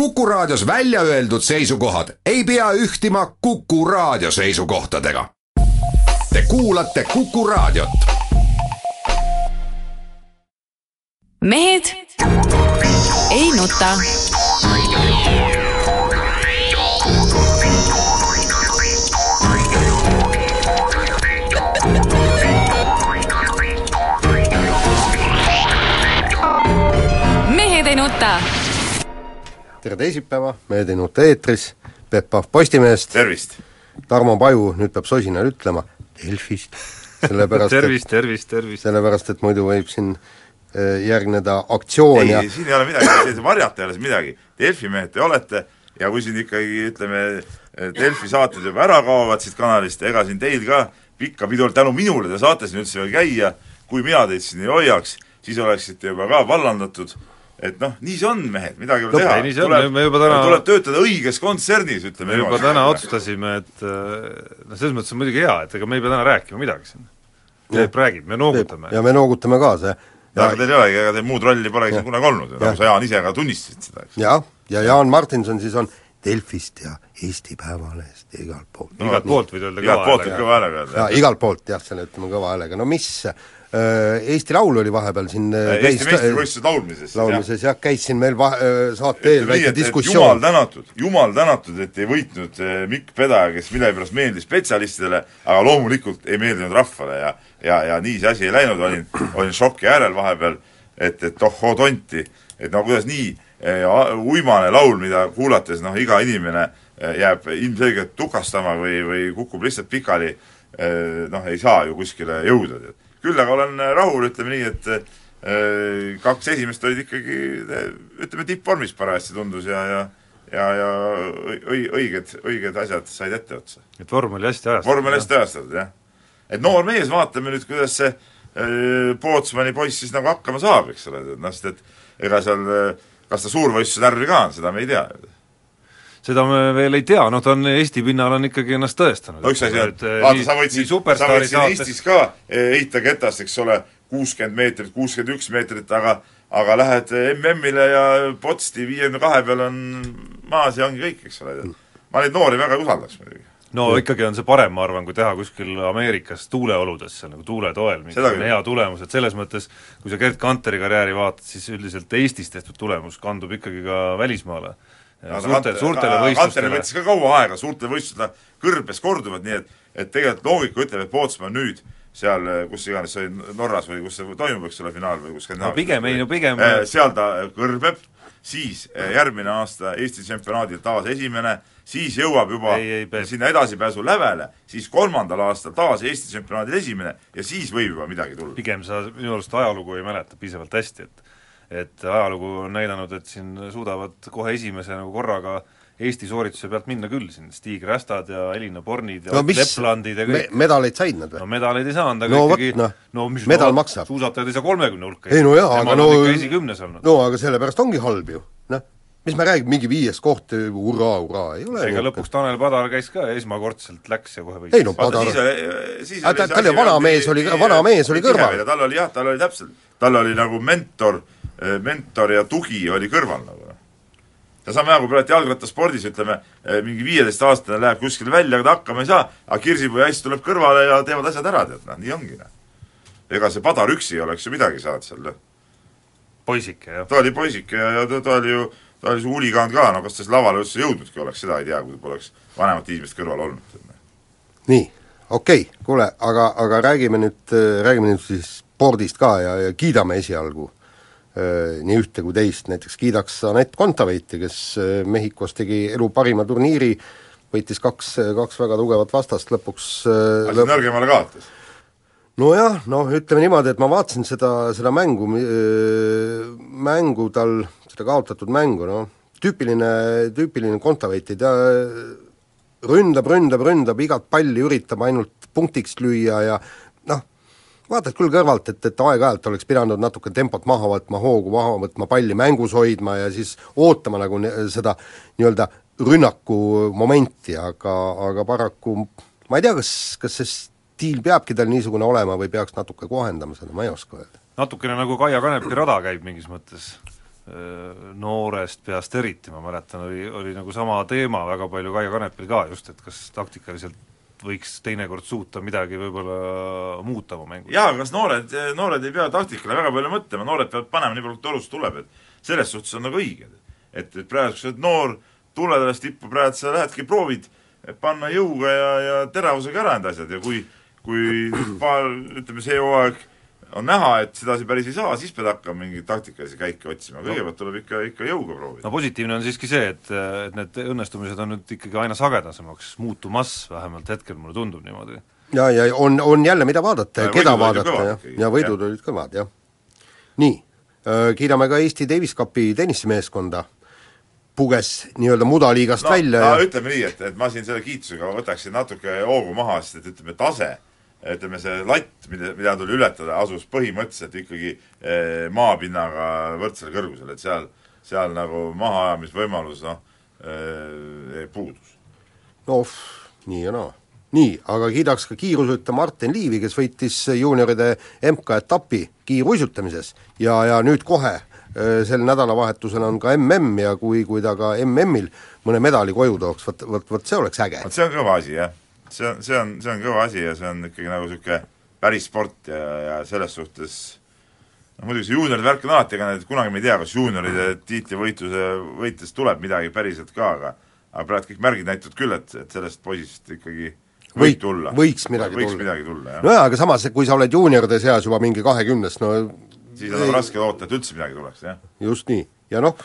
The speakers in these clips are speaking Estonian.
Kuku Raadios välja öeldud seisukohad ei pea ühtima Kuku Raadio seisukohtadega. Te kuulate Kuku Raadiot. mehed ei nuta. mehed ei nuta tere teisipäeva, Mehed ei nuta eetris, Peep Pahv Postimehest, tervist! Tarmo Paju, nüüd peab sosinal ütlema, Delfist, sellepärast tervist, tervist, tervist. sellepärast et muidu võib siin äh, järgneda aktsioon ei ja, siin ei ole midagi, varjata ei ole siin midagi. Delfi mehed te olete ja kui siin ikkagi ütleme, Delfi saated juba ära kaovad siit kanalist, ega siin teil ka pikka pidu tänu minule te saate siin üldse veel käia, kui mina teid siin ei hoiaks, siis oleksite juba ka vallandatud et noh, nii see on, mehed, midagi ei ole teha. juba täna tuleb töötada õiges kontsernis, ütleme me juba täna otsustasime, et noh, selles mõttes on muidugi hea, et ega me ei pea täna rääkima midagi siin. Peep räägib, me noogutame. ja me noogutame kaasa, jah. ja aga teil ei olegi, ega teil muud rolli polegi siin kunagi olnud, nagu sa, Jaan, ise ka tunnistasid seda, eks. jah, ja Jaan Martinson siis on Delfist ja Eesti Päevalehest ja igalt poolt no,. igalt poolt võid öelda igalt poolt võib kõva häälega öelda. jaa, igalt poolt jah, selle ütleme kõva häälega, no mis Eesti Laul oli vahepeal siin Eesti meistrivõistlused laulmises. laulmises jah, käis siin meil va-, saate eel väike diskussioon. jumal tänatud, jumal tänatud, et ei võitnud Mikk Pedaja, kes millegipärast meeldis spetsialistidele, aga loomulikult ei meeldinud rahvale ja ja, ja nii see asi ei läinud, olin, olin šoki äärel vahepeal, et, et ohoo tonti, et no kuidas nii uimane laul, mida kuulates noh, iga inimene jääb ilmselgelt tukastama või, või kukub lihtsalt pikali, noh, ei saa ju kuskile jõuda, tead küll aga olen rahul, ütleme nii, et äh, kaks esimest olid ikkagi ütleme, tippvormis parajasti tundus ja, ja ja, ja õi-, õiged, õiged asjad said etteotsa. et vorm oli hästi ajastatud? vorm oli hästi ajastatud, jah. et noor mees, vaatame nüüd, kuidas see äh, Pootsmani poiss siis nagu hakkama saab, eks ole, noh, sest et ega seal, kas ta suurvõistluse närvi ka on, seda me ei tea seda me veel ei tea, noh ta on Eesti pinnal on ikkagi ennast tõestanud. üks asi on, vaata sa võtsid, sa võtsid Eestis ka heita ketast, eks ole, kuuskümmend meetrit, kuuskümmend üks meetrit, aga aga lähed MM-ile ja potsti viiekümne kahe peal on maas ja ongi kõik, eks ole. ma neid noori väga ei usaldaks muidugi. no ja. ikkagi on see parem, ma arvan, kui teha kuskil Ameerikas tuuleoludes, nagu tuule toel, mingisugune hea tulemus, et selles mõttes kui sa Gerd Kanteri karjääri vaatad, siis üldiselt Eestis tehtud tulemus kandub ikkagi ka välismaale suurte, suurtele võistlustele. võttis ka kaua aega, suurtele võistlustele kõrbes korduvad, nii et et tegelikult loogika ütleb, et Pootsman nüüd seal, kus iganes see oli, Norras või kus see toimub, eks ole, finaal või kus no pigem ei, no pigem seal ta kõrbeb, siis järgmine aasta Eesti tsempionaadil taas esimene, siis jõuab juba ei, ei, sinna edasipääsu lävele, siis kolmandal aastal taas Eesti tsempionaadil esimene ja siis võib juba midagi tulla. pigem sa minu arust ajalugu ei mäleta piisavalt hästi, et et ajalugu on näidanud, et siin suudavad kohe esimese nagu korraga Eesti soorituse pealt minna küll, siin Stig Rästad ja Elina Bornid ja no, mis, Leplandid ja kõik me, medaleid said nad või? no medaleid ei saanud, aga no, ikkagi no, no mis medal no, maksab. suusatajad ei saa kolmekümne hulka ei no jaa, aga no esikümnes olnud. no aga sellepärast ongi halb ju, noh. mis me räägime, mingi viies koht, hurraa, hurraa, ei ole ega lõpuks Tanel Padar käis ka, esmakordselt läks ja kohe võitis. ei no Padar aga ta, tal ju vana mees oli, vana mees oli kõrval. tal oli jah, tal oli täpselt, tal oli nagu mentor, mentor ja tugi oli kõrval nagu ja saame aru, kui praegu jalgrattaspordis ütleme, mingi viieteistaastane läheb kuskile välja, aga ta hakkama ei saa, aga Kirsipuu ja Äss tuleb kõrvale ja teevad asjad ära, tead, noh, nii ongi, noh. ega see Padar üksi ei oleks ju midagi saanud seal, noh. poisike, jah. ta oli poisike ja, ja ta, ta oli ju, ta oli see huligaan ka, no kas ta siis lavale üldse jõudnudki oleks, seda ei tea, kui poleks vanemat inimest kõrval olnud. nii, okei okay,, kuule, aga, aga räägime nüüd, räägime nüüd siis spordist ka ja, ja kiidame esialgu nii ühte kui teist, näiteks kiidaks Anett Kontaveiti, kes Mehhikos tegi elu parima turniiri, võitis kaks, kaks väga tugevat vastast, lõpuks lõp... nõrgemale kaotas? nojah, noh ütleme niimoodi, et ma vaatasin seda, seda mängu, mängu tal, seda kaotatud mängu, noh, tüüpiline, tüüpiline Kontaveiti, ta ründab, ründab, ründab, igat palli üritab ainult punktiks lüüa ja vaatad küll kõrvalt, et, et aeg-ajalt oleks pidanud natuke tempot maha võtma, hoogu maha võtma, palli mängus hoidma ja siis ootama nagu seda nii-öelda rünnaku momenti, aga, aga paraku ma ei tea, kas, kas see stiil peabki tal niisugune olema või peaks natuke kohendama seda, ma ei oska öelda. natukene nagu Kaia Kanepi rada käib mingis mõttes. noorest peast eriti, ma mäletan, oli, oli nagu sama teema väga palju Kaia Kanepil ka just, et kas taktikaliselt võiks teinekord suuta midagi võib-olla muuta oma mängus. jaa, kas noored, noored ei pea taktikale väga palju mõtlema, noored peavad panema nii palju, kui torust tuleb, et selles suhtes on nagu õiged. et, et praegu, sa oled noor, tuled alles tippu, praegu sa lähedki, proovid panna jõuga ja, ja teravusega ära need asjad ja kui, kui paar, ütleme see hooaeg on näha, et sedasi päris ei saa, siis pead hakkama mingeid taktikalisi käike otsima, kõigepealt tuleb ikka, ikka jõuga proovida. no positiivne on siiski see, et, et need õnnestumised on nüüd ikkagi aina sagedasemaks muutumas, vähemalt hetkel mulle tundub niimoodi. ja, ja on, on jälle, mida vaadata ja keda vaadata ja, ja võidud ja. olid kõvad, jah. nii, kiidame ka Eesti Davis Cupi tennisemeeskonda puges nii-öelda mudaliigast no, välja no, ja ütleme nii, et, et ma siin selle kiitusega võtaksin natuke hoogu maha, sest et ütleme, tase, ütleme see latt, mida, mida tuli ületada, asus põhimõtteliselt ikkagi eh, maapinnaga võrdsel kõrgusel, et seal, seal nagu mahaajamisvõimalus noh eh,, puudus. noh, nii ja naa. nii, aga kiidaks ka kiirusuitaja Martin Liivi, kes võitis juunioride MK-etapi kiiruisutamises ja, ja nüüd kohe Äh, sel nädalavahetusel on ka mm ja kui, kui ta ka MM-il mõne medali koju tooks, vot, vot, vot see oleks äge. vot see on kõva asi, jah. See on, see on, see on kõva asi ja see on ikkagi nagu niisugune päris sport ja, ja selles suhtes noh, muidugi see juunioride värk on alati, ega need kunagi me ei tea, kas juunioride tiitlivõitluse võites tuleb midagi päriselt ka, aga aga praegu kõik märgid näitavad küll, et, et sellest poisist ikkagi võib tulla. võiks midagi võiks tulla. midagi tulla, jah. nojah, aga samas, kui sa oled juunioride seas juba mingi kahekümnes, no siis on raske loota, et üldse midagi tuleks, jah. just nii. Ja noh,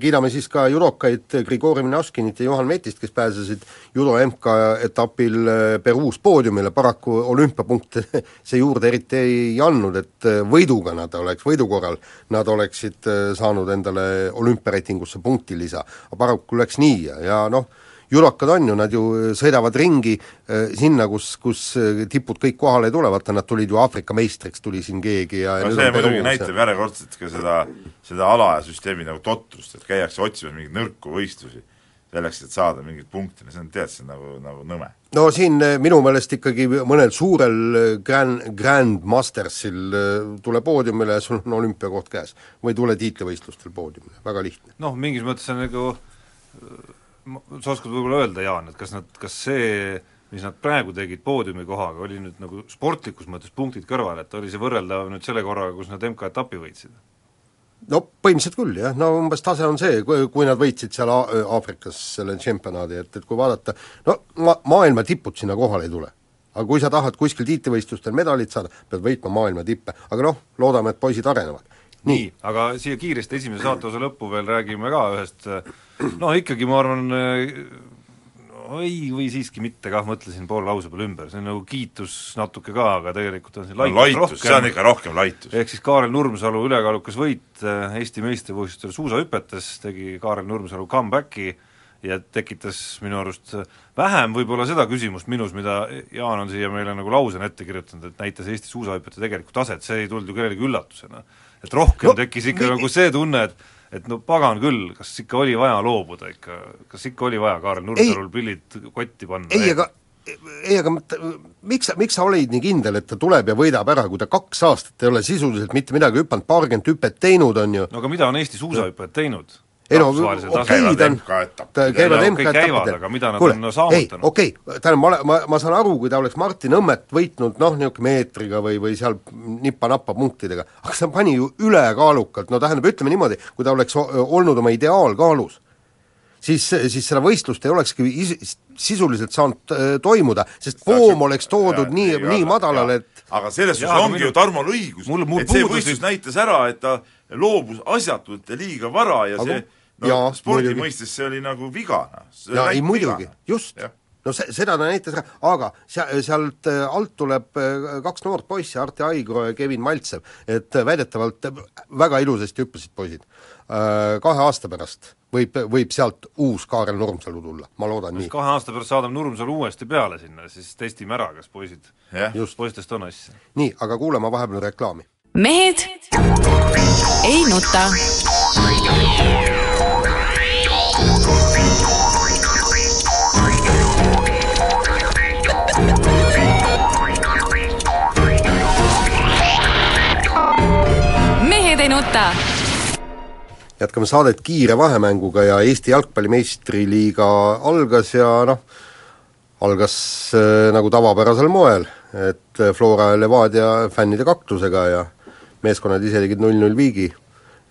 kiidame siis ka judokaid Grigori Minaškinit ja Juhan Metist, kes pääsesid judo MK-etapil äh, Peruus poodiumile, paraku olümpiapunkte see juurde eriti ei andnud, et äh, võiduga nad oleks, võidu korral nad oleksid äh, saanud endale olümpiareitingusse punkti lisa. aga paraku läks nii ja, ja noh, judokad on ju, nad ju sõidavad ringi äh, sinna, kus, kus äh, tipud kõik kohale ei tule, vaata nad tulid ju Aafrika meistriks, tuli siin keegi ja no see muidugi näitab järjekordselt ka seda, seda ala ja süsteemi nagu totrust, et käiakse otsimas mingeid nõrku võistlusi selleks, et saada mingeid punkte, no see on, tead, see on nagu, nagu nõme. no siin minu meelest ikkagi mõnel suurel Grand, Grand Mastersil tule poodiumile ja sul on olümpiakoht käes. või tule tiitlivõistlustel poodiumile, väga lihtne. noh, mingis mõttes on nagu sa oskad võib-olla öelda, Jaan, et kas nad, kas see, mis nad praegu tegid poodiumi kohaga, oli nüüd nagu sportlikus mõttes punktid kõrval, et oli see võrreldav nüüd selle korraga, kus nad MK-etapi võitsid? no põhimõtteliselt küll jah, no umbes tase on see, kui, nad võitsid seal Aafrikas selle tšempionaadi, et, et kui vaadata, no ma-, maailma tipud sinna kohale ei tule. aga kui sa tahad kuskil tiitlivõistlustel medalit saada, pead võitma maailma tippe, aga noh, loodame, et poisid arenevad. Nii, aga siia kiiresti esimese saateosa lõppu veel räägime ka ühest noh, ikkagi ma arvan, oi või siiski mitte kah, mõtlesin poole lause peale ümber, see on nagu kiitus natuke ka, aga tegelikult on see laitus, no, laitus rohkem. see on ikka rohkem laitus. ehk siis Kaarel Nurmsalu ülekaalukas võit äh, Eesti meistrivõistlustel suusahüpetes, tegi Kaarel Nurmsalu comeback'i ja tekitas minu arust vähem võib-olla seda küsimust minus, mida Jaan on siia meile nagu lausena ette kirjutanud, et näitas Eesti suusahüpete tegelikku taset, see ei tulnud ju kellelegi üllatusena. Et rohkem no, tekkis ikka mi... nagu see tunne, et et no pagan küll, kas ikka oli vaja loobuda ikka, kas ikka oli vaja Kaarel Nurmsalul pillid kotti panna? ei, aga ei, aga miks sa, miks sa olid nii kindel, et ta tuleb ja võidab ära, kui ta kaks aastat ei ole sisuliselt mitte midagi hüpanud, paarkümmend hüpet teinud, on ju? no aga mida on Eesti suusahüppajad teinud? Ei no okei okay,, ta on, ta käivad MK-etappidel. aga mida nad Kule, on saavutanud? okei okay,, tähendab, ma, ma, ma saan aru, kui ta oleks Martin Õmmet võitnud noh, niisugune meetriga või, või seal nipa-napa punktidega, aga see pani ju ülekaalukalt, no tähendab, ütleme niimoodi, kui ta oleks olnud oma ideaalkaalus, siis, siis seda võistlust ei olekski sisuliselt saanud äh, toimuda, sest poom oleks toodud ja, nii, nii madalale, et aga selles suhtes ongi minu... ju Tarmol õigus, et see võistlus näitas ära, et ta loobus asjatult ja liiga vara ja aga, see no jaa, spordi muidugi. mõistes see oli nagu vigana. jaa, ei muidugi, just. no see, seda ta näitas ära, aga sea-, sealt äh, alt tuleb äh, kaks noort poissi, Arti Aigro ja Kevin Maltsev, et väidetavalt väga ilusasti hüppasid poisid. Äh, kahe aasta pärast võib, võib sealt uus Kaarel Nurmsalu tulla, ma loodan nii. kahe aasta pärast saadame Nurmsalu uuesti peale sinna, siis testime ära, kas poisid, poistest on asja. nii, aga kuulame vahepeal reklaami. mehed ei nuta. Mehed ei nuta jätkame saadet kiire vahemänguga ja Eesti jalgpalli meistriliiga algas ja noh, algas äh, nagu tavapärasel moel, et Flora ja Levadia fännide kaklusega ja meeskonnad ise tegid null-null viigi.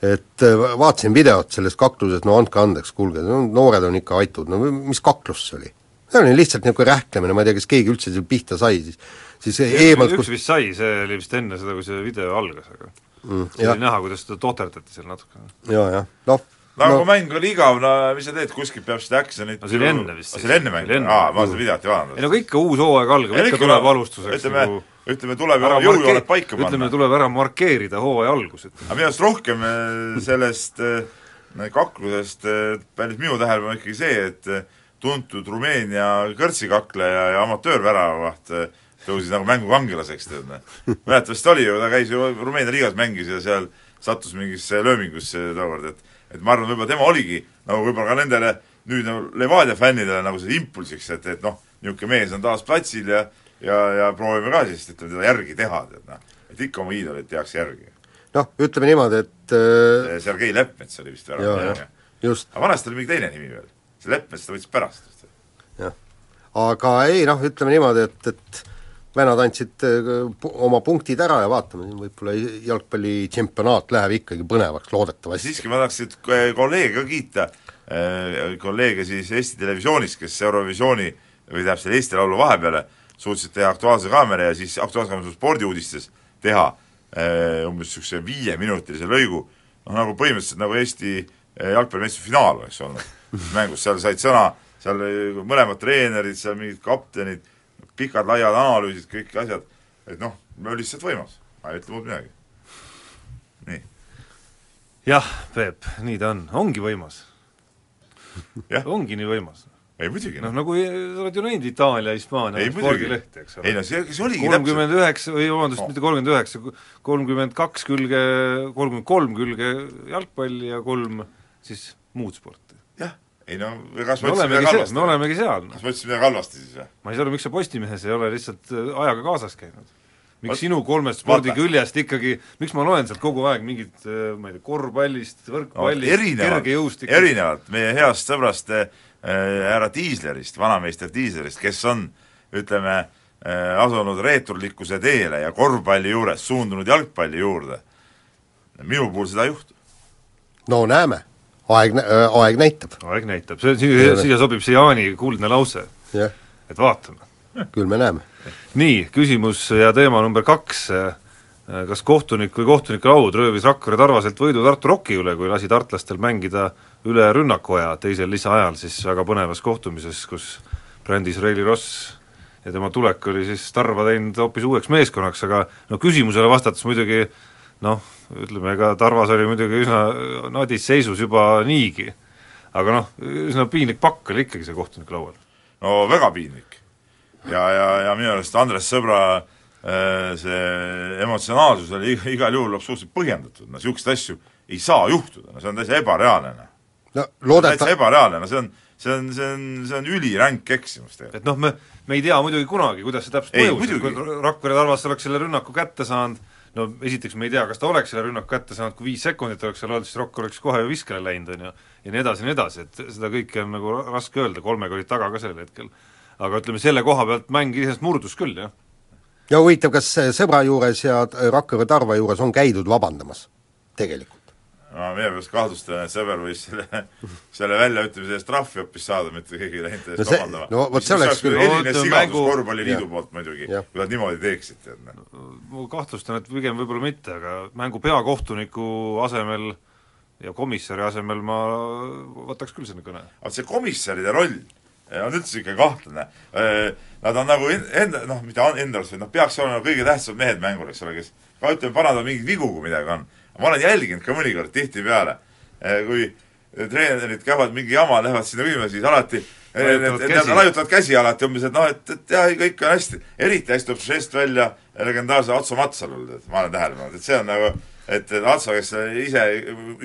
Et äh, vaatasin videot sellest kaklusest, no andke andeks, kuulge, no noored on ikka aitud, no mis kaklus see oli? see oli lihtsalt niisugune rähklemine, ma ei tea, kas keegi üldse seal pihta sai, siis siis eemalt üks kus... vist sai, see oli vist enne seda, kui see video algas, aga mm, see oli näha, kuidas seda tohterdati seal natukene. jaa, jah, noh no aga no. kui mäng oli igav, no mis sa teed, kuskilt peab seda action'it no see oli enne vist. see oli enne mängu? aa, ma seda videot ei vaadanud. ei no aga ikka uus hooaeg algab, ikka tuleb alustuseks ütleme nagu ütleme, tuleb jõujooned paika panna. ütleme, tuleb ära markeerida hooaja algus, et aga minu arust rohkem eh, sellest eh, kaklusest eh, pälvis minu tähelepanu ikkagi see, et tuntud Rumeenia kõrtsikakleja ja amatöörväravaht tõusis nagu mängukangelaseks, tead noh. mäletad, vist oli ju, ta käis ju Rumeenia liigas, mängis ja seal sattus mingisse löömingusse tookord, et et ma arvan, võib-olla tema oligi nagu võib-olla ka nendele nüüd nagu Levadia fännidele nagu see impulsiks, et, et noh, niisugune mees on taas platsil ja ja, ja proovime ka siis, ütleme, teda järgi teha, tead noh. et ikka oma iidolit tehakse järgi. noh, ütleme niimoodi, et äh... Sergei Leppmets oli vist ära. just. aga vanasti oli mingi teine nimi veel. see Leppmets ta võttis pärast. jah. aga ei noh, ütleme niimoodi, et, et vennad andsid äh, oma punktid ära ja vaatame, siin võib-olla jalgpallitsempionaat läheb ikkagi põnevaks, loodetavasti. siiski ma tahaks kolleege ka kiita, äh, kolleege siis Eesti Televisioonis, kes Eurovisiooni või tähendab selle Eesti Laulu vahepeale suutsid teha Aktuaalse Kaamera ja siis Aktuaalse Kaamera spordiuudistes teha äh, umbes niisuguse viieminutilise lõigu, noh nagu põhimõtteliselt nagu Eesti jalgpallimeistrite finaal oleks olnud. Mängus, seal said sõna, seal mõlemad treenerid, seal mingid kaptenid, pikad-laiad analüüsid, kõik asjad, et noh, lihtsalt võimas, ma ei ütle muud midagi. nii. jah, Peep, nii ta on, ongi võimas. Ongi nii võimas. Ei muidugi. noh, nagu sa oled ju näinud Itaalia, Hispaania spordilehti, eks ole. ei no see, see oligi kolmkümmend üheksa, või vabandust no., mitte kolmkümmend üheksa, kolmkümmend kaks külge, kolmkümmend kolm külge jalgpalli ja kolm siis muud sporti. jah ei no, kas me midagi halvasti? me olemegi seal. kas ma ütlesin midagi halvasti siis või? ma ei saa aru, miks sa Postimehes ei ole lihtsalt äh, ajaga kaasas käinud? Miks sinu kolmest spordiküljest ikkagi, miks ma loen sealt kogu aeg mingit, äh, ma ei tea, korvpallist, võrkpallist no,, kergejõustikust erinevalt meie heast sõbrast äh, härra Tiislerist, vanameister Tiislerist, kes on ütleme äh,, asunud reeturlikkuse teele ja korvpalli juures suundunud jalgpalli juurde, minu puhul seda ei juhtu. no näeme aeg, äh, aeg näitab. aeg näitab, see, siia, siia sobib see Jaani kuldne lause. et vaatame. küll me näeme. Nii, küsimus ja teema number kaks, kas kohtunik või kohtunike laud röövis Rakvere Tarvaselt võidu Tartu Rocki üle, kui lasi tartlastel mängida üle rünnakuaja teisel lisaajal siis väga põnevas kohtumises, kus brändis Reili Ross ja tema tulek oli siis Tarva teinud hoopis uueks meeskonnaks, aga no küsimusele vastates muidugi noh, ütleme, ega Tarvas oli muidugi üsna nadis seisus juba niigi. aga noh, üsna piinlik pakk oli ikkagi see kohtunik laual. no väga piinlik. Ja, ja, ja minu arust Andres Sõbra äh, see emotsionaalsus oli igal juhul absoluutselt põhjendatud, no niisuguseid asju ei saa juhtuda, no see on täitsa ebareaalne. no loodeta-... täitsa ebareaalne, no see on, see on, see on, see on üliränk eksimus tegelikult. et noh, me, me ei tea muidugi kunagi, kuidas see täpselt mõjus, kui Rakvere Tarvas oleks selle rünnaku kätte saanud, no esiteks me ei tea, kas ta oleks selle rünnaku kätte saanud, kui viis sekundit oleks seal olnud, siis Rocco oleks kohe ju viskele läinud, on ju, ja nii edasi ja nii edasi, et seda kõike on nagu raske öelda, kolmega olid taga ka sellel hetkel. Aga ütleme, selle koha pealt mäng iseenesest murdus küll, jah. ja huvitav, kas sõbra juures ja Rakvere Tarva juures on käidud vabandamas tegelikult? ma minu meelest kahtlustan, et sõber võis selle, selle väljaütlemise eest trahvi hoopis saada, mitte keegi ei läinud eest vabandama. no vot see oleks küll eriline sigadus mängu... korvpalliliidu poolt muidugi, kui nad niimoodi teeksid, tead noh. ma kahtlustan, et pigem võib-olla mitte, aga mängu peakohtuniku asemel ja komissari asemel ma võtaks küll selle kõne. aga see komissaride roll on üldse niisugune kahtlane. Nad on nagu enda, noh, mitte enda arust, vaid nad peaks olema kõige tähtsamad mehed mängul, eks ole, kes ka ütleme, parandavad mingeid vigu, kui midagi on ma olen jälginud ka mõnikord tihtipeale, eh, kui treenerid käivad mingi jama, lähevad sinna küsima, siis alati laiutavad käsi alati umbes, et noh, et, et jah, kõik on hästi. eriti hästi tuleb žest välja legendaarse Atso Matsalul, et ma olen tähele pannud, et see on nagu, et Atso, kes ise,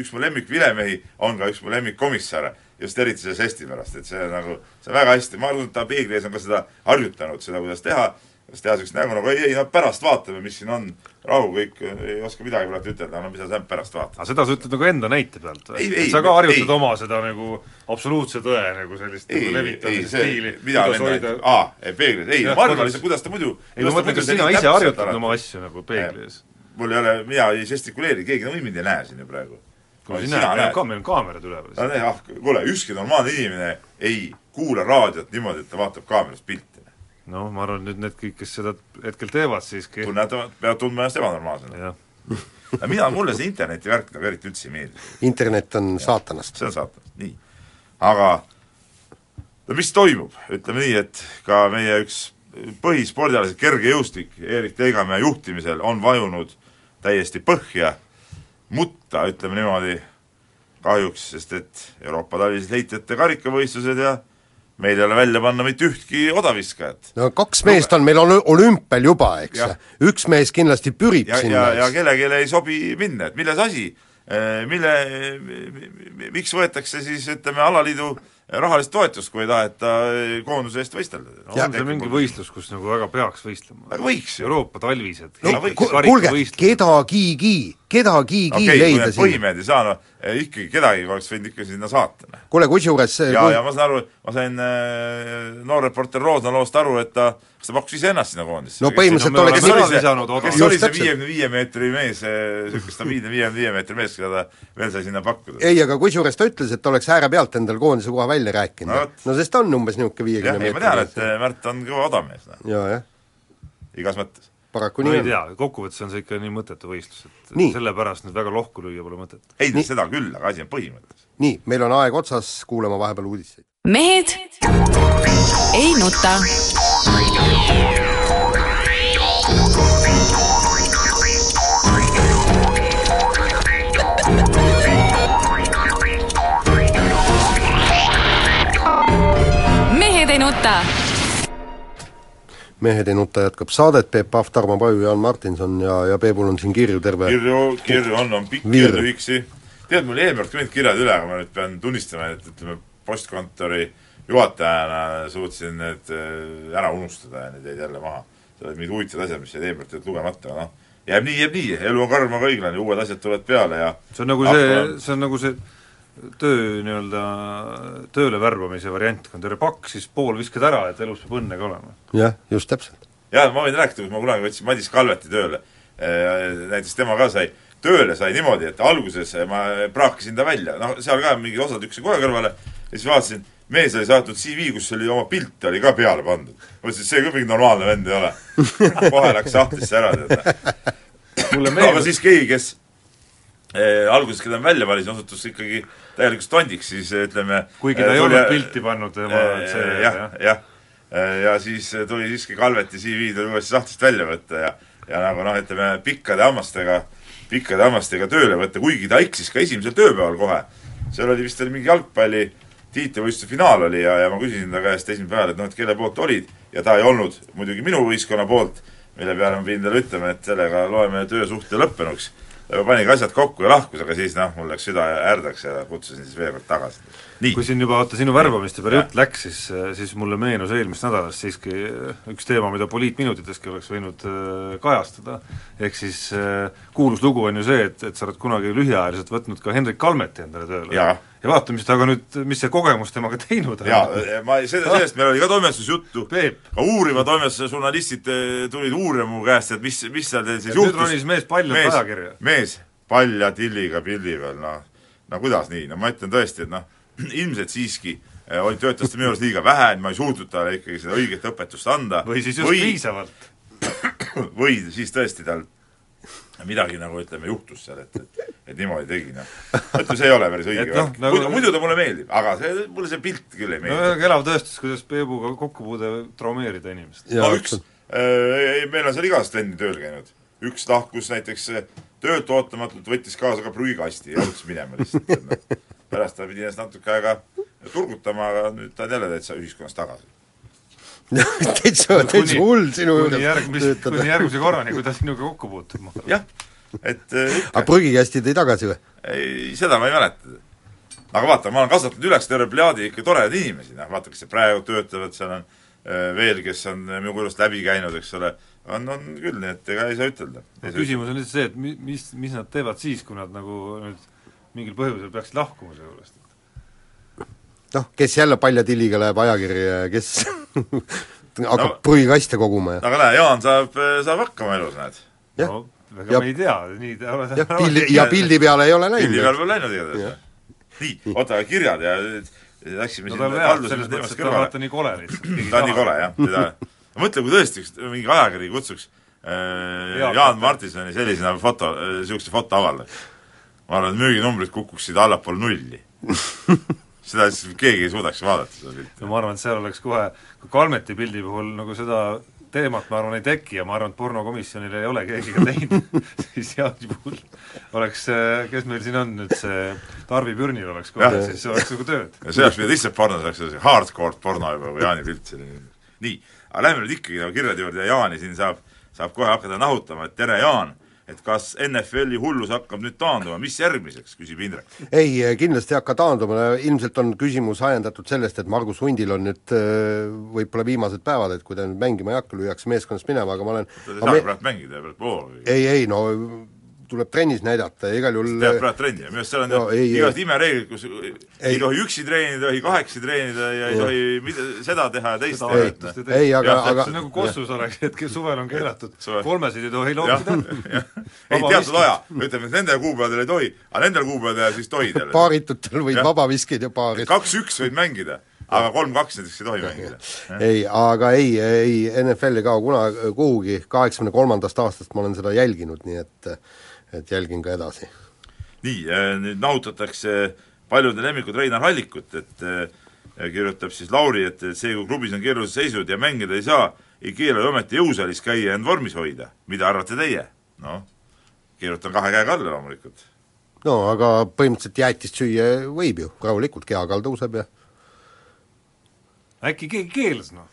üks mu lemmikvilemehi, on ka üks mu lemmikkomissare. just eriti selle žesti pärast, et see nagu, see väga hästi, ma arvan, et ta peegli ees on ka seda harjutanud, seda, kuidas teha siis teha niisugust nägu nagu ei, ei no pärast vaatame, mis siin on, rahu, kõik, ei oska midagi praegu ütelda, no mis sa pärast vaatad. aga seda sa ütled nagu enda näite pealt või? sa ka harjutad ei. oma seda nagu absoluutse tõe nagu sellist ei, nagu levitamise stiili? mida enda, aa, peeglis, ei, ma arvan lihtsalt, kuidas ta muidu ei ma mõtlen, kas sina ise harjutad oma asju nagu peegli ees? Mul ei ole, mina ei žestikuleeri, keegi nagunii mind ei näe siin ju praegu. kui sina näed, ka meil on kaamerad üleval. ah, kuule, ükski normaalne inimene ei kuula raadiot niimoodi, et ta vaatab kaamerast pilti noh, ma arvan, nüüd need kõik, kes seda hetkel teevad siiski tunnevad, peavad tundma ennast ebanormaalsena. aga mina, mulle see interneti värk nagu eriti üldse ei meeldi. internet on saatanast. see on saatanast, nii. aga no mis toimub, ütleme nii, et ka meie üks põhispordialased kergejõustik Erik Teigamäe juhtimisel on vajunud täiesti põhja, mutta ütleme niimoodi, kahjuks, sest et Euroopa talvised heitjate karikavõistlused ja meil ei ole välja panna mitte ühtki odaviskajat. no kaks meest on meil olümpial juba, eks, üks mees kindlasti pürib ja, sinna. ja, ja kellelegi ei sobi minna, et milles asi, mille, miks võetakse siis ütleme, alaliidu rahalist toetust, kui ei taheta koonduse eest võistelda no,. on see mingi võistlus, kus nagu väga peaks võistlema? võiks ju. Euroopa talvised no, kuulge, kedagigi, kedagigi okay, leida siin. põhimehed ei saa, no ikkagi kedagi oleks võinud ikka sinna saata. Noh. kuule, kusjuures ja kui..., ja ma saan aru, ma sain äh, noor reporter Roosna loost aru, et ta, kas ta pakkus iseennast sinna koondisse? no põhimõtteliselt no, oleks kes oli see, kes oli see viiekümne viie meetri mees, niisugune stabiilne viiekümne viie meetri mees, keda ta veel sai sinna pakkuda? ei, aga kusjuures ta ütles, et ta oleks ääre pealt endale koondise koha välja rääkinud no,. no sest ta on umbes niisugune viiekümne meetri mees. ma tean, et Märt on kõva odamees. Noh. jaa, jah. igas mõttes paraku nii on. ma ei tea, kokkuvõttes on see ikka nii mõttetu võistlus, et nii. sellepärast nüüd väga lohku lüüa pole mõtet. ei, seda küll, aga asi on põhimõttes. nii, meil on aeg otsas, kuulame vahepeal uudiseid. mehed ei nuta. mehed ei nuta mehed ei nuta jätkab saadet, Peep Pahv, Tarmo Paju, Jaan Martinson ja, ja Peebul on siin kirju terve kirju, kirju on, on pikki ja lühikesi. tead, mul eelmine kord ka need kirjad üle, aga ma nüüd pean tunnistama, et ütleme, postkontori juhatajana suutsin need äh, ära unustada ja need jäid jälle maha. seal olid mingid huvitavad asjad, mis jäid eelmine kord lugemata, noh, jääb nii, jääb nii, elu on karm, aga õiglane, uued asjad tulevad peale ja see on nagu see, see on nagu see töö nii-öelda, tööle värbamise variant, kui on terve pakk, siis pool viskad ära, et elus peab õnne ka olema. jah, just täpselt. jah, ma võin rääkida, kus ma kunagi võtsin Madis Kalveti tööle, näiteks tema ka sai, tööle sai niimoodi, et alguses ma praakisin ta välja, noh, seal ka mingid osad lükkasin kohe kõrvale ja siis vaatasin, mees oli saatnud CV, kus oli oma pilt oli ka peale pandud. ma mõtlesin, et see ka mingi normaalne vend ei ole. kohe läks sahtlisse ära, tead. aga siis keegi, kes alguses, keda ma välja valisin, osutus ikkagi täielikuks tondiks, siis ütleme kuigi ta ei olnud pilti pannud tema see jah, jah, ja siis tuli siiski Kalveti CV tuli uuesti sahtlist välja võtta ja ja nagu noh, ütleme pikkade hammastega, pikkade hammastega tööle võtta, kuigi ta eksis ka esimesel tööpäeval kohe. seal oli vist oli mingi jalgpalli tiitlivõistluse finaal oli ja, ja ma küsisin ta käest esimesel päeval, et noh, et kelle poolt olid ja ta ei olnud muidugi minu võistkonna poolt, mille peale ma pidin talle ütlema, et sellega loeme töösuhte lõppenuks panigi asjad kokku ja lahkus, aga siis noh, mul läks süda ärdaks ja kutsusin siis veel kord tagasi. kui siin juba vaata sinu värbamiste peale jutt läks, siis, siis mulle meenus eelmisest nädalast siiski üks teema, mida poliitminutiteski oleks võinud äh, kajastada, ehk siis äh, kuulus lugu on ju see, et, et sa oled kunagi lühiajaliselt võtnud ka Hendrik Kalmeti endale tööle. Ja vaata, mis ta aga nüüd, mis see kogemus temaga teinud on. jaa, ma, seda, sellest meil oli ka toimetuses juttu, ka uuriva toimetuse žurnalistid äh, tulid uurima mu käest, et mis, mis seal teil siis ja juhtus. nüüd ronis mees paljalt ajakirja. mees palja tilliga pildi peal, noh, no kuidas nii, no ma ütlen tõesti, et noh, ilmselt siiski äh, oli, töötas ta minu arust liiga vähe, et ma ei suutnud talle ikkagi seda õiget õpetust anda. või siis just või, piisavalt. või siis tõesti tal midagi nagu ütleme, juhtus seal, et, et, et niimoodi tegi, noh. ütleme, see ei ole päris õige no, värk nagu... muidu, muidu ta mulle meeldib, aga see, mulle see pilt küll ei meeldi. no väga elav tõestus, kuidas Peebuga kokkupuude traumeerida inimest. no üks äh,, meil on seal igast vendi tööl käinud. üks lahkus näiteks äh, töölt ootamatult, võttis kaasa ka prügikasti ja jooksis minema lihtsalt. pärast ta pidi ennast natuke aega turgutama, aga nüüd ta on jälle täitsa ühiskonnas tagasi täitsa, täitsa hull sinu juures töötada. kuni järgmise korrani, kui ta sinuga kokku puutub. jah, et äh, aga prügikasti tõi tagasi või? ei, seda ma ei mäleta. aga vaata, ma olen kasvatanud üles terve plejaadi ikka toredaid inimesi, noh vaata, kes praegu töötavad, seal on veel, kes on minu juurest läbi käinud, eks ole, on, on küll, nii et ega ei saa ütelda. küsimus on lihtsalt see, et mi-, mis, mis nad teevad siis, kui nad nagu nüüd mingil põhjusel peaksid lahkuma selle juurest? Noh, kes jälle paljatilliga läheb ajakirja ja kes hakkab no, prügikaste koguma ja aga näe, Jaan saab, saab hakkama elus, näed. no ega ja, me ei tea, nii ta ole jah, pildi, ja pildi peale ei ole läinud. pildi peale pole läinud igatahes. nii, oota, kirjad ja läksime no on hea, selles mõttes, et ta vaata nii kole lihtsalt. ta on nii kole, jah, teda mõtle, kui tõesti üks mingi ajakiri kutsuks äh, Jaan Martinsoni sellisena foto, niisuguse foto avaldaks. ma arvan, et müüginumbrid kukuksid allapoole nulli seda siis keegi ei suudaks vaadata, seda pilti. no ma arvan, et seal oleks kohe, kui Kalmeti pildi puhul nagu seda teemat ma arvan ei teki ja ma arvan, et pornokomisjonil ei ole keegi ka teinud siis Jaani puhul oleks, kes meil siin on nüüd see, Tarvi Pürnil oleks kohe, siis oleks nagu tööd. ja see oleks mida lihtsalt porno, see oleks hardcore porno juba või Jaani pilt selline. nii, aga lähme nüüd ikkagi nagu kirjade juurde ja Jaani siin saab, saab kohe hakata nahutama, et tere, Jaan et kas NFL-i hullus hakkab nüüd taanduma, mis järgmiseks, küsib Indrek. ei, kindlasti ei hakka taanduma, ilmselt on küsimus ajendatud sellest, et Margus Hundil on nüüd äh, võib-olla viimased päevad, et kui ta nüüd mängima ei hakka, lüüakse meeskonnast minema, aga ma olen ta ei saagi praegu mängida, praegu pool. ei, ei no tuleb trennis näidata ja igal juhul teeb praegu trenni ja minu arust seal on no, ju igast imereeglid, kus ei, ei. tohi üksi treenida, ei tohi kahekesi treenida ja ei ja. tohi mida, seda teha ja teist teha. ei, ei, aga, aga see on nagu Kossus oleks, et suvel on keelatud, kolmesid ei tohi loopida. ei, teatud aja, ütleme, et nendel kuupäevadel ei tohi, aga nendel kuupäevadel siis tohid jälle. paaritutel võid vabaviskid ja paarid. kaks-üks võid mängida aga kolm-kaks näiteks ei tohi mängida. ei, aga ei, ei NFL ei kao kunagi kuhugi, kaheksakümne kolmandast aastast ma olen seda jälginud, nii et et jälgin ka edasi. nii, äh, nüüd nahutatakse paljude lemmikud Reinar Hallikut, et äh, kirjutab siis Lauri, et see, kui klubis on keerulised seisud ja mängida ei saa, ei keela ju ometi jõusaalis käia ja end vormis hoida. mida arvate teie? noh, kirjutan kahe käega alla loomulikult. no aga põhimõtteliselt jäätist süüa võib ju, rahulikult, kehakaal tõuseb ja äkki keegi keelas, noh?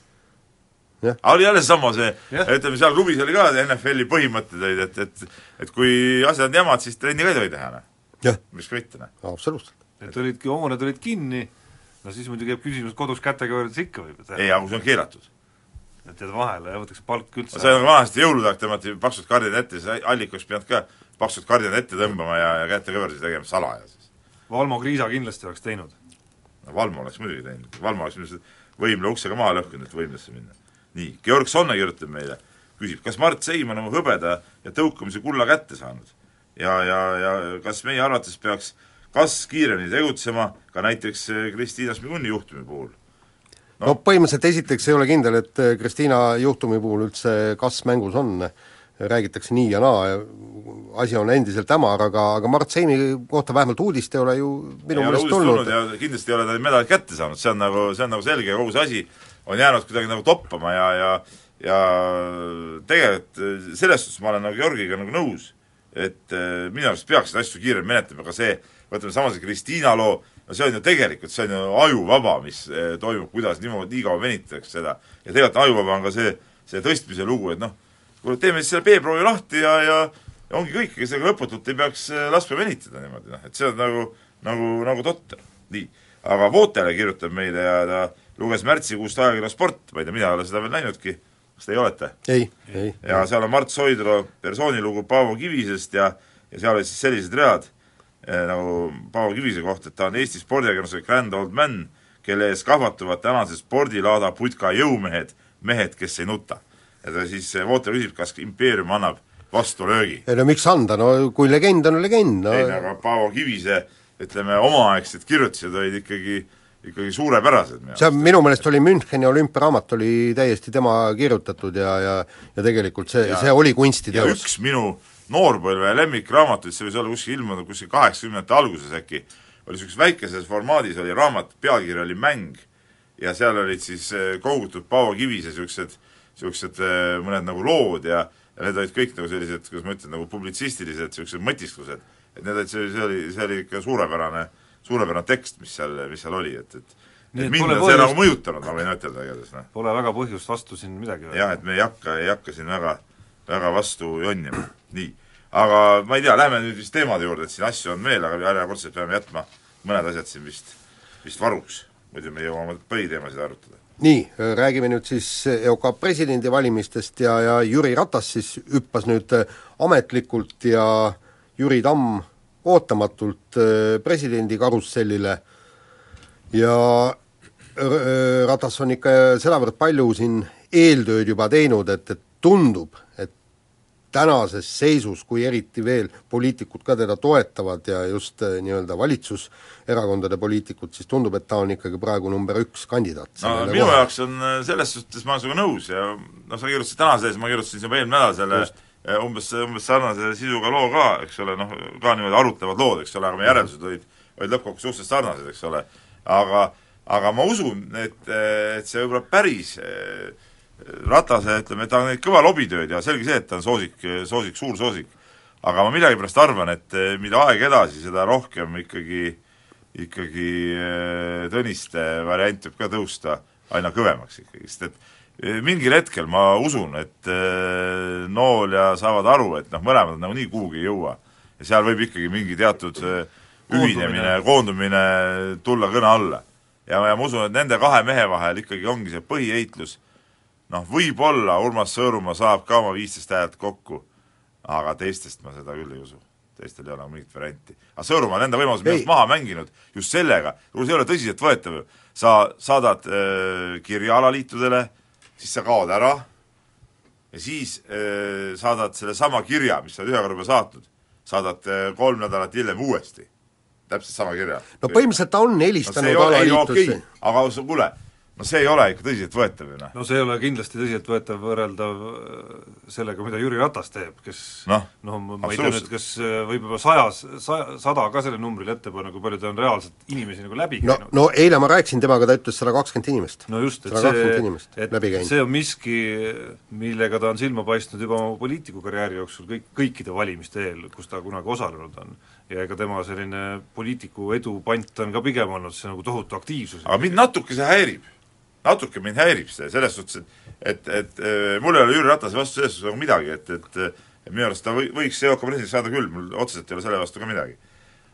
Oli jälle seesama see, ütleme seal klubis oli ka NFL-i põhimõtted olid, et, et et kui asjad on jamad, siis trenni ka ei tohi teha, noh. miks ka mitte, noh. absoluutselt. et olidki, hooned olid kinni, no siis muidugi jääb küsimus, kodus kätega võrreldes ikka võib teha. ei, aga kui see on keelatud. et jääd vahele ja võetakse palk üldse see on vanasti jõulude aeg tõmmati paksud kardinad ette, siis allik oleks pidanud ka paksud kardinad ette tõmbama ja, ja käte kõverdusi tegema salaja siis. Valmo Kriisa kindlasti oleks teinud. no Valmo oleks muidugi teinud, Valmo oleks ilmselt võimle ukse ka maha lõhkunud, et võimlesse minna nii, Georg Sonne kirjutab meile, küsib, kas Mart Seim on oma hõbeda ja tõukamise kulla kätte saanud? ja, ja, ja kas meie arvates peaks kas kiiremini tegutsema ka näiteks eh, Kristiina Smiguni juhtumi puhul? no, no põhimõtteliselt esiteks ei ole kindel, et eh, Kristiina juhtumi puhul üldse kas mängus on, räägitakse nii ja naa asi on endiselt hämar, aga, aga Mart Seimi kohta vähemalt uudist ei ole ju minu meelest tulnud. kindlasti ei ole ta medalit kätte saanud, see on nagu, see on nagu selge, kogu see asi on jäänud kuidagi nagu toppama ja, ja ja tegelikult selles suhtes ma olen nagu Georgiga nagu nõus, et eh, minu arust peaks neid asju kiiremini menetlema, aga see, võtame sama see Kristiina loo, no see on ju tegelikult, see on ju ajuvaba, mis eh, toimub, kuidas niimoodi nii kaua venitatakse seda. ja tegelikult ajuvaba on ka see, see tõstmise lugu, et noh, kuule teeme siis selle B-proovi lahti ja, ja ja ongi kõik, ega sellega lõputult ei peaks eh, laskma venitada niimoodi, noh, et see on nagu, nagu, nagu totter. nii, aga Vootele kirjutab meile ja ta luges märtsikuust ajakirja Sport, ma ei tea, mina ei ole seda veel näinudki, kas teie olete? ei, ei. ja seal on Mart Soidro persoonilugu Paavo Kivisest ja, ja seal olid siis sellised read eh, nagu Paavo Kivise kohta, et ta on Eesti spordiajakirjanduse grand old man, kelle ees kahvatuvad tänase spordilaada putka jõumehed, mehed, kes ei nuta. ja ta siis, Vooter küsib, kas impeerium annab vastulöögi. ei no miks anda, no kui legend on legend, no ei no aga Paavo Kivise ütleme, omaaegsed kirjutised olid ikkagi äh, ikkagi suurepärased. see on, minu meelest oli Müncheni olümpiaraamat oli täiesti tema kirjutatud ja, ja ja tegelikult see, see oli kunstiteos. üks minu noorpõlve lemmikraamatuid, see võis olla kuskil ilmunud kuskil kaheksakümnendate alguses äkki, oli niisuguses väikeses formaadis oli raamat, pealkiri oli Mäng ja seal olid siis eh, kogutud Paavo Kivise niisugused, niisugused eh, mõned nagu lood ja ja need olid kõik nagu sellised, kuidas ma ütlen, nagu publitsistilised niisugused mõtisklused. et need olid, see, see oli, see oli ikka suurepärane äh, suurepärane tekst, mis seal, mis seal oli, et, et et mind on see nagu mõjutanud, ma võin ütelda igatahes, noh. Pole väga põhjust vastu siin midagi öelda. jah, et me ei hakka, ei hakka siin väga, väga vastu jonnima, nii. aga ma ei tea, lähme nüüd vist teemade juurde, et siin asju on veel, aga järjekordselt peame jätma mõned asjad siin vist, vist varuks. muidu me ei jõua oma põhiteemasid arutada. nii, räägime nüüd siis EOK presidendivalimistest ja, ja Jüri Ratas siis hüppas nüüd ametlikult ja Jüri Tamm ootamatult presidendi karussellile ja Ratas on ikka sedavõrd palju siin eeltööd juba teinud, et, et tundub, et tänases seisus, kui eriti veel poliitikud ka teda toetavad ja just eh, nii-öelda valitsuserakondade poliitikud, siis tundub, et ta on ikkagi praegu number üks kandidaat. no minu kohe. jaoks on selles suhtes, ma olen sinuga nõus ja noh, sa kirjutasid tänase ees, ma kirjutasin juba eelmine nädal selle just. Eh, umbes, umbes sarnase sisuga loo ka, eks ole, noh, ka niimoodi arutlevad lood, eks ole, aga meie järeldused olid, olid lõppkokkuvõttes suhteliselt sarnased, eks ole, aga aga ma usun, et, et see võib-olla päris Ratase, ütleme, ta on teinud kõva lobitööd ja selge see, et ta on soosik, soosik, suur soosik. aga ma millegipärast arvan, et mida aeg edasi, seda rohkem ikkagi, ikkagi Tõniste variant võib ka tõusta aina kõvemaks ikkagi, sest et mingil hetkel ma usun, et nool ja saavad aru, et noh, mõlemad nagunii kuhugi ei jõua. ja seal võib ikkagi mingi teatud ühinemine, koondumine tulla kõne alla ja, ja ma usun, et nende kahe mehe vahel ikkagi ongi see põhiheitlus, noh, võib-olla Urmas Sõõrumaa saab ka oma viisteist häält kokku, aga teistest ma seda küll ei usu. teistel ei ole mingit varianti. aga Sõõrumaa on enda võimaluse minu arust maha mänginud just sellega, see ei ole tõsiseltvõetav ju, sa saadad äh, kirja alaliitudele, siis sa kaod ära ja siis äh, saadad sellesama kirja, mis sa oled ühe korra juba saatnud, saadad äh, kolm nädalat hiljem uuesti täpselt sama kirja. no põhimõtteliselt ta on helistanud no, alaliitusse. aga kuule, no see ei ole ikka tõsiseltvõetav ju noh. no see ei ole kindlasti tõsiseltvõetav võrreldav äh, sellega, mida Jüri Ratas teeb, kes noh no, no, ma ei tea nüüd, kas äh, võib juba sajas, saja, sada ka selle numbrile ette panna, kui palju ta on reaalselt inimesi nagu läbi no, käinud. no eile ma rääkisin temaga, ta ütles sada kakskümmend inimest. no just, et see, et see on miski, millega ta on silma paistnud juba oma poliitikukarjääri jooksul kõik, kõikide valimiste eel, kus ta kunagi osalenud on. ja ega tema selline poliitiku edu pant on ka pigem olnud see nagu tohutu aktiivsus. aga mind natuke see häirib natuke mind häirib see selles suhtes, et et, et mul ei ole Jüri Ratase vastu selles suhtes nagu midagi, et, et et minu arust ta või, võiks EOK presidendiks saada küll, mul otseselt ei ole selle vastu ka midagi.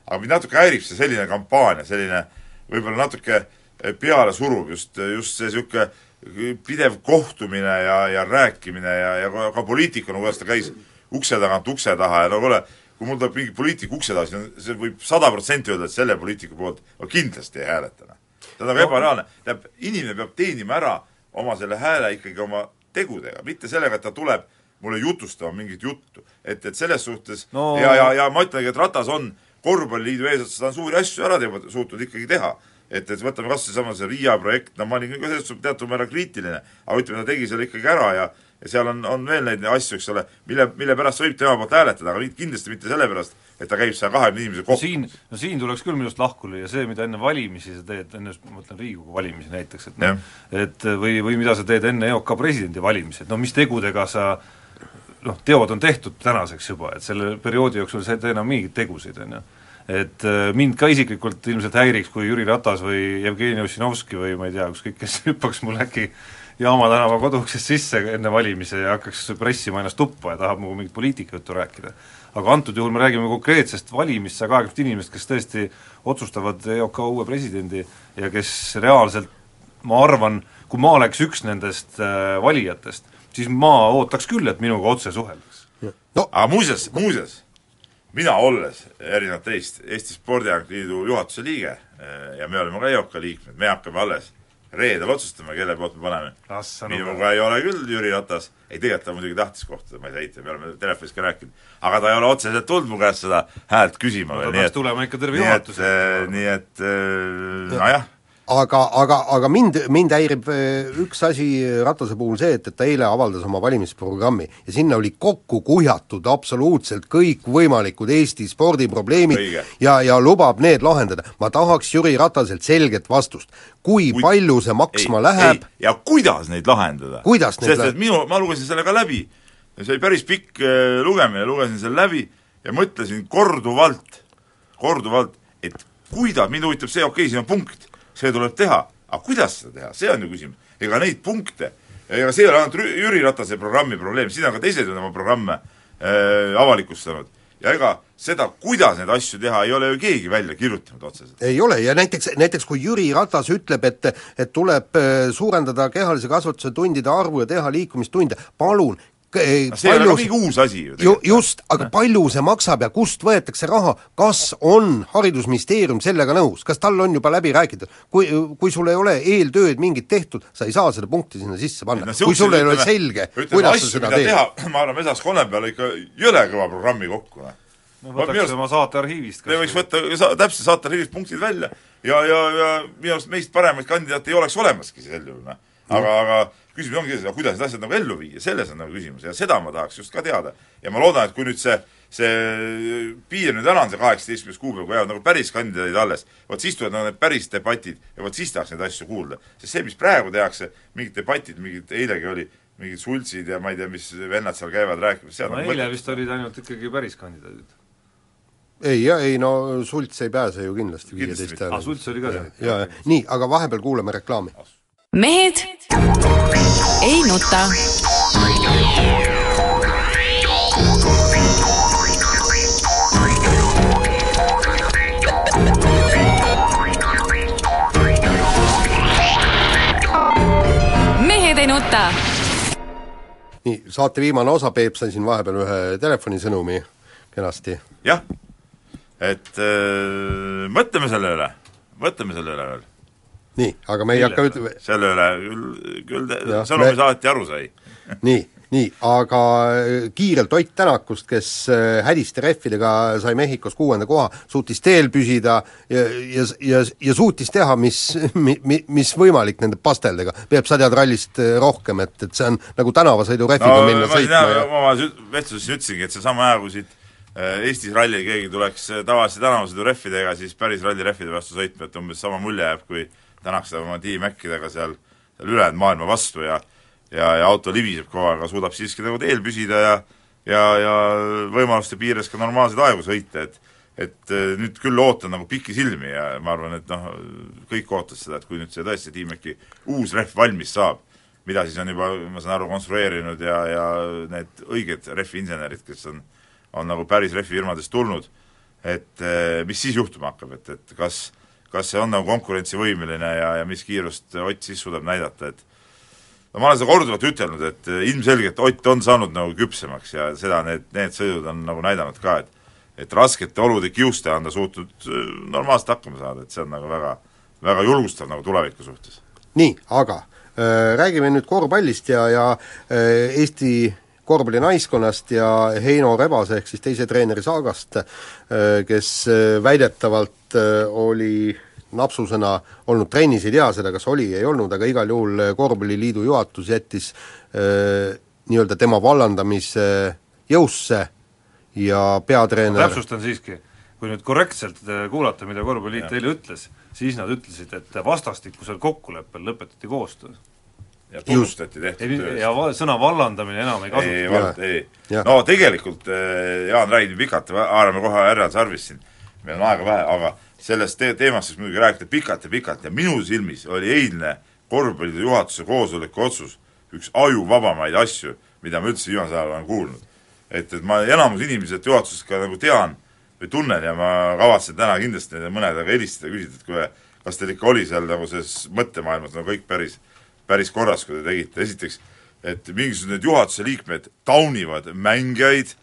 aga mind natuke häirib see selline kampaania, selline võib-olla natuke äh, pealesuruv, just, just see niisugune pidev kohtumine ja, ja rääkimine ja, ja ka, ka poliitikuna, kuidas ta käis ukse tagant ukse taha ja no kuule, kui mul tuleb mingi poliitik ukse taha, siis see võib sada protsenti öelda, et selle poliitiku poolt ma kindlasti ei hääleta see on nagu ebareaalne. tähendab, inimene peab teenima ära oma selle hääle ikkagi oma tegudega, mitte sellega, et ta tuleb mulle jutustama mingit juttu. et, et selles suhtes no... ja, ja, ja ma ütlengi, et Ratas on korvpalliliidu eesotsas, ta on suuri asju ära teinud, suutnud ikkagi teha. et, et võtame kas seesama see Riia projekt, no ma olin ka selles suhtes teatud määral kriitiline, aga ütleme, ta tegi selle ikkagi ära ja ja seal on, on veel neid asju, eks ole, mille, mille pärast võib tema poolt hääletada, aga kindlasti mitte selle pärast, et ta käib seal kahekümne inimese kohta. siin, no siin tuleks küll minu arust lahku lüüa see, mida enne valimisi sa teed, enne, ma mõtlen Riigikogu valimisi näiteks, et noh, et või, või mida sa teed enne EOK presidendivalimisi, et no mis tegudega sa noh, teod on tehtud tänaseks juba, et selle perioodi jooksul sa ei tee enam mingeid tegusid, on ju. et äh, mind ka isiklikult ilmselt häiriks, kui Jüri Ratas või Jevgeni Ossinovski või ma ei tea, ükskõik kes hüppaks mul äkki Jaama tänava koduuksest sisse enne valimisi ja hakkaks pressima ennast tuppa ja tahab minuga mingit poliitikajuttu rääkida aga antud juhul me räägime konkreetsest valimist, saja kahekümnest inimest, kes tõesti otsustavad EOK uue presidendi ja kes reaalselt ma arvan, kui ma oleks üks nendest äh, valijatest, siis ma ootaks küll, et minuga otse suheldaks. no aga muuseas, muuseas, mina olles, erinevalt teist, Eesti Spordiajakliidu Liidu juhatuse liige äh, ja me oleme ka EOK liikmed, me hakkame alles reedel otsustame, kelle poolt me paneme. minuga ei ole küll Jüri Ratas, ei tegelikult ta muidugi tahtis kohtuda, ma ei saa eitada, me oleme telefonis ka rääkinud, aga ta ei ole otseselt tulnud mu käest seda häält küsima no, veel, nii et tulema ikka terve juhatuse. nii et, äh, nojah aga, aga, aga mind, mind häirib äh, üks asi Ratase puhul see, et, et ta eile avaldas oma valimisprogrammi ja sinna oli kokku kuhjatud absoluutselt kõikvõimalikud Eesti spordiprobleemid ja, ja lubab need lahendada. ma tahaks Jüri Rataselt selget vastust. kui Kuid... palju see maksma ei, läheb ei. ja kuidas neid lahendada? sest et minu, ma lugesin selle ka läbi, see oli päris pikk äh, lugemine, lugesin selle läbi ja mõtlesin korduvalt, korduvalt, et kuidas, mind huvitab see, okei okay,, siin on punkt see tuleb teha, aga kuidas seda teha, see on ju küsimus. ega neid punkte, ega see ei ole ainult Jüri Ratase programmi probleem, siin on ka teised oma programme äh, avalikustanud. ja ega seda, kuidas neid asju teha, ei ole ju keegi välja kirjutanud otseselt. ei ole ja näiteks, näiteks kui Jüri Ratas ütleb, et et tuleb äh, suurendada kehalise kasvatuse tundide arvu ja teha liikumistunde, palun, see ei ole ka mingi uus asi ju ju, just, aga palju see maksab ja kust võetakse raha, kas on Haridusministeerium sellega nõus, kas tal on juba läbi räägitud? kui, kui sul ei ole eeltööd mingit tehtud, sa ei saa seda punkti sinna sisse panna no,, kui sul ei ole selge, kuidas sa seda teed. ma arvan, vedas Kone peale ikka jõle kõva programmi kokku, noh no võtaks oma saate arhiivist me võiks võtta sa, täpselt saate arhiivist punktid välja ja, ja, ja minu arust meist paremaid kandidaate ei oleks olemaski sel juhul, noh. aga, aga küsimus ongi selles, kuidas need asjad nagu ellu viia, selles on nagu küsimus ja seda ma tahaks just ka teada. ja ma loodan, et kui nüüd see, see piir nüüd ära on, see kaheksateistkümnes kuupäev, kui jäävad nagu päris kandidaadid alles, vot siis tulevad nagu need päris debatid ja vot siis tahaks neid asju kuulda. sest see, mis praegu tehakse, mingid debatid, mingid, eilegi oli mingid sultsid ja ma ei tea, mis vennad seal käivad rääkimas, seal no eile mõtled... vist olid ainult ikkagi päris kandidaadid ei, ei no Sults ei pääse ju kindlasti viieteist hääle. aa, Sults oli ka seal? jaa, nii, aga vahepeal kuulame reklaami mehed ei nuta. mehed ei nuta. nii, saate viimane osa, Peep sai siin vahepeal ühe telefonisõnumi kenasti. jah, et öö, äh, mõtleme selle üle, mõtleme selle üle veel nii, aga me ei hakka üt-... selle üle küll, küll sõnumi me... saati aru sai nii, nii, aga äh, kiirelt Ott Tänakust, kes äh, hädiste rehvidega sai Mehhikos kuuenda koha, suutis teel püsida ja, ja, ja, ja suutis teha, mis mi,, mi, mis võimalik nende pasteldega. Peep, sa tead rallist äh, rohkem, et, et see on nagu tänavasõidurehviga no, minna sõitma ja oma vestluses ütlesingi, et seesama aja, kui siit Eestis ralli keegi tuleks tavaliste tänavasõidurehvidega, siis päris rallirehvide vastu sõitma, et umbes sama mulje jääb, kui tänaks oma D-Macidega seal, seal ülejäänud maailma vastu ja ja, ja auto libiseb kogu aeg, aga suudab siiski nagu teel püsida ja ja, ja võimaluste piires ka normaalseid aegu sõita, et et eh, nüüd küll ootan nagu pikisilmi ja ma arvan, et noh, kõik ootas seda, et kui nüüd see tõesti Tiimeki uus rehv valmis saab, mida siis on juba, ma saan aru, konstrueerinud ja, ja need õiged rehvi insenerid, kes on, on nagu päris rehvifirmadest tulnud, et eh, mis siis juhtuma hakkab, et, et kas kas see on nagu konkurentsivõimeline ja, ja mis kiirust Ott siis suudab näidata, et no ma olen seda korduvalt ütelnud, et ilmselgelt Ott on saanud nagu küpsemaks ja seda need, need sõidud on nagu näidanud ka, et et raskete olude kiuste on ta suutnud äh, normaalselt hakkama saada, et see on nagu väga, väga julgustav nagu tuleviku suhtes. nii, aga äh, räägime nüüd korvpallist ja, ja äh, Eesti korvpallinaiskonnast ja Heino Rebase ehk siis teise treeneri saagast, äh, kes äh, väidetavalt äh, oli napsusena olnud trennis, ei tea seda, kas oli, ei olnud, aga igal juhul Korvpalliliidu juhatus jättis nii-öelda tema vallandamise jõusse ja peatreener täpsustan siiski, kui nüüd korrektselt kuulata, mida Korvpalliliit eile ütles, siis nad ütlesid, et vastastikusel kokkuleppel lõpetati koostöö ja tunnustati tehtud tööst. ja sõna vallandamine enam ei kasuta. ei, vald-, ei. no tegelikult eh, Jaan räägib pikalt, haarame kohe härra sarvist siin, meil on aega vähe, aga sellest te-, teemast siis muidugi rääkida pikalt ja pikalt ja minu silmis oli eilne korvpalliliidu juhatuse koosoleku otsus üks ajuvabamaid asju, mida ma üldse viimasel ajal olen kuulnud. et, et ma enamus inimesi sealt juhatusest ka nagu tean või tunnen ja ma kavatsen täna kindlasti mõnedega helistada ja küsida, et kuule, kas teil ikka oli seal nagu selles mõttemaailmas nagu kõik päris päris korras, kui te tegite, esiteks, et mingisugused need juhatuse liikmed taunivad mängijaid,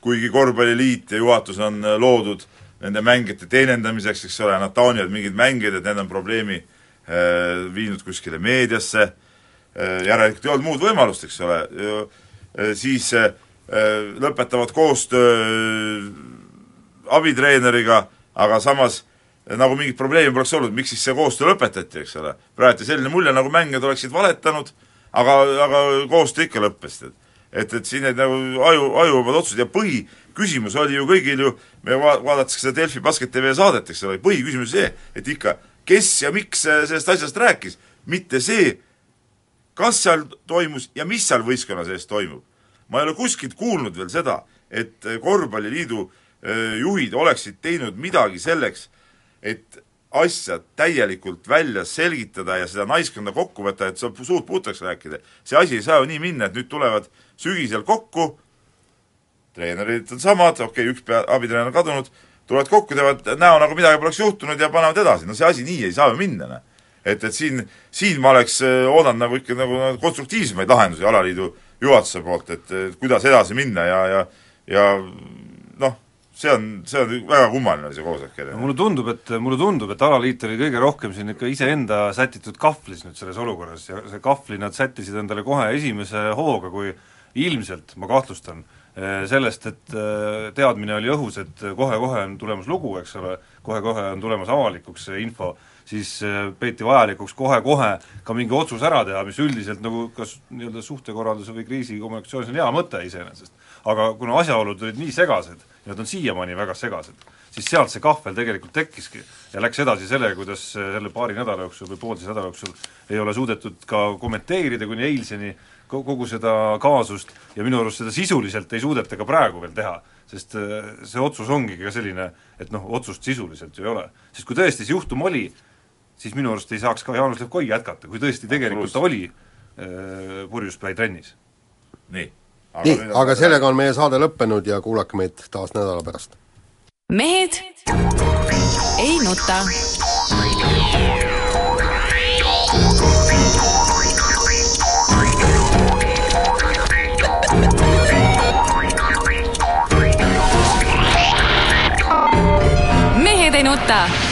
kuigi korvpalliliit ja juhatus on äh, loodud nende mängijate teenindamiseks, eks ole, nad taunivad mingeid mängijaid, et need on probleemi äh, viinud kuskile meediasse. Äh,, järelikult ei olnud muud võimalust, eks ole, äh, siis äh, lõpetavad koostöö äh, abitreeneriga, aga samas nagu mingit probleemi poleks olnud, miks siis see koostöö lõpetati, eks ole. praegu selline mulje, nagu mängijad oleksid valetanud, aga, aga koostöö ikka lõppes, et et, et siin need nagu aju, ajuvabad otsused ja põhiküsimus oli ju kõigil ju, me va-, vaadates seda Delfi Basket TV saadet, eks ole, põhiküsimus see, et ikka, kes ja miks sellest asjast rääkis, mitte see, kas seal toimus ja mis seal võistkonna sees toimub. ma ei ole kuskilt kuulnud veel seda, et Korvpalliliidu äh, juhid oleksid teinud midagi selleks, et asja täielikult välja selgitada ja seda naiskonda kokku võtta, et saab suud puhtaks rääkida. see asi ei saa ju nii minna, et nüüd tulevad sügisel kokku, treenerid on samad, okei okay,, üks pea, abitreener kadunud, tulevad kokku, teevad näo, nagu midagi poleks juhtunud ja panevad edasi, no see asi nii ei saa ju minna, noh. et, et siin, siin ma oleks äh, oodanud nagu ikka nagu, nagu konstruktiivsemaid lahendusi alaliidu juhatuse poolt, et kuidas edasi minna ja, ja ja noh, see on, see on väga kummaline, see koosolek jälle. mulle tundub, et, mulle tundub, et alaliit oli kõige rohkem siin ikka iseenda sätitud kahvlis nüüd selles olukorras ja see kahvli nad sättisid endale kohe esimese hooga, kui ilmselt, ma kahtlustan, eh, sellest, et eh, teadmine oli õhus, et kohe-kohe on tulemas lugu, eks ole, kohe-kohe on tulemas avalikuks see info, siis eh, peeti vajalikuks kohe-kohe ka mingi otsus ära teha, mis üldiselt nagu kas nii-öelda suhtekorralduse või kriisikommunikatsioonis on hea mõte iseenesest. aga kuna asjaolud olid nii segased ja nad on siiamaani väga segased, siis sealt see kahvel tegelikult tekkiski ja läks edasi sellega, kuidas selle paari nädala jooksul või poolteise nädala jooksul ei ole suudetud ka kommenteerida kuni eilseni kogu seda kaasust ja minu arust seda sisuliselt ei suudeta ka praegu veel teha, sest äh, see otsus ongi ka selline, et noh, otsust sisuliselt ju ei ole. sest kui tõesti see juhtum oli, siis minu arust ei saaks ka Jaanus Lev Koi jätkata, kui tõesti tegelikult ta oli äh, purjuspäi trennis. nii. Nii, aga sellega on meie saade lõppenud ja kuulake meid taas nädala pärast. mehed ei nuta. mehed ei nuta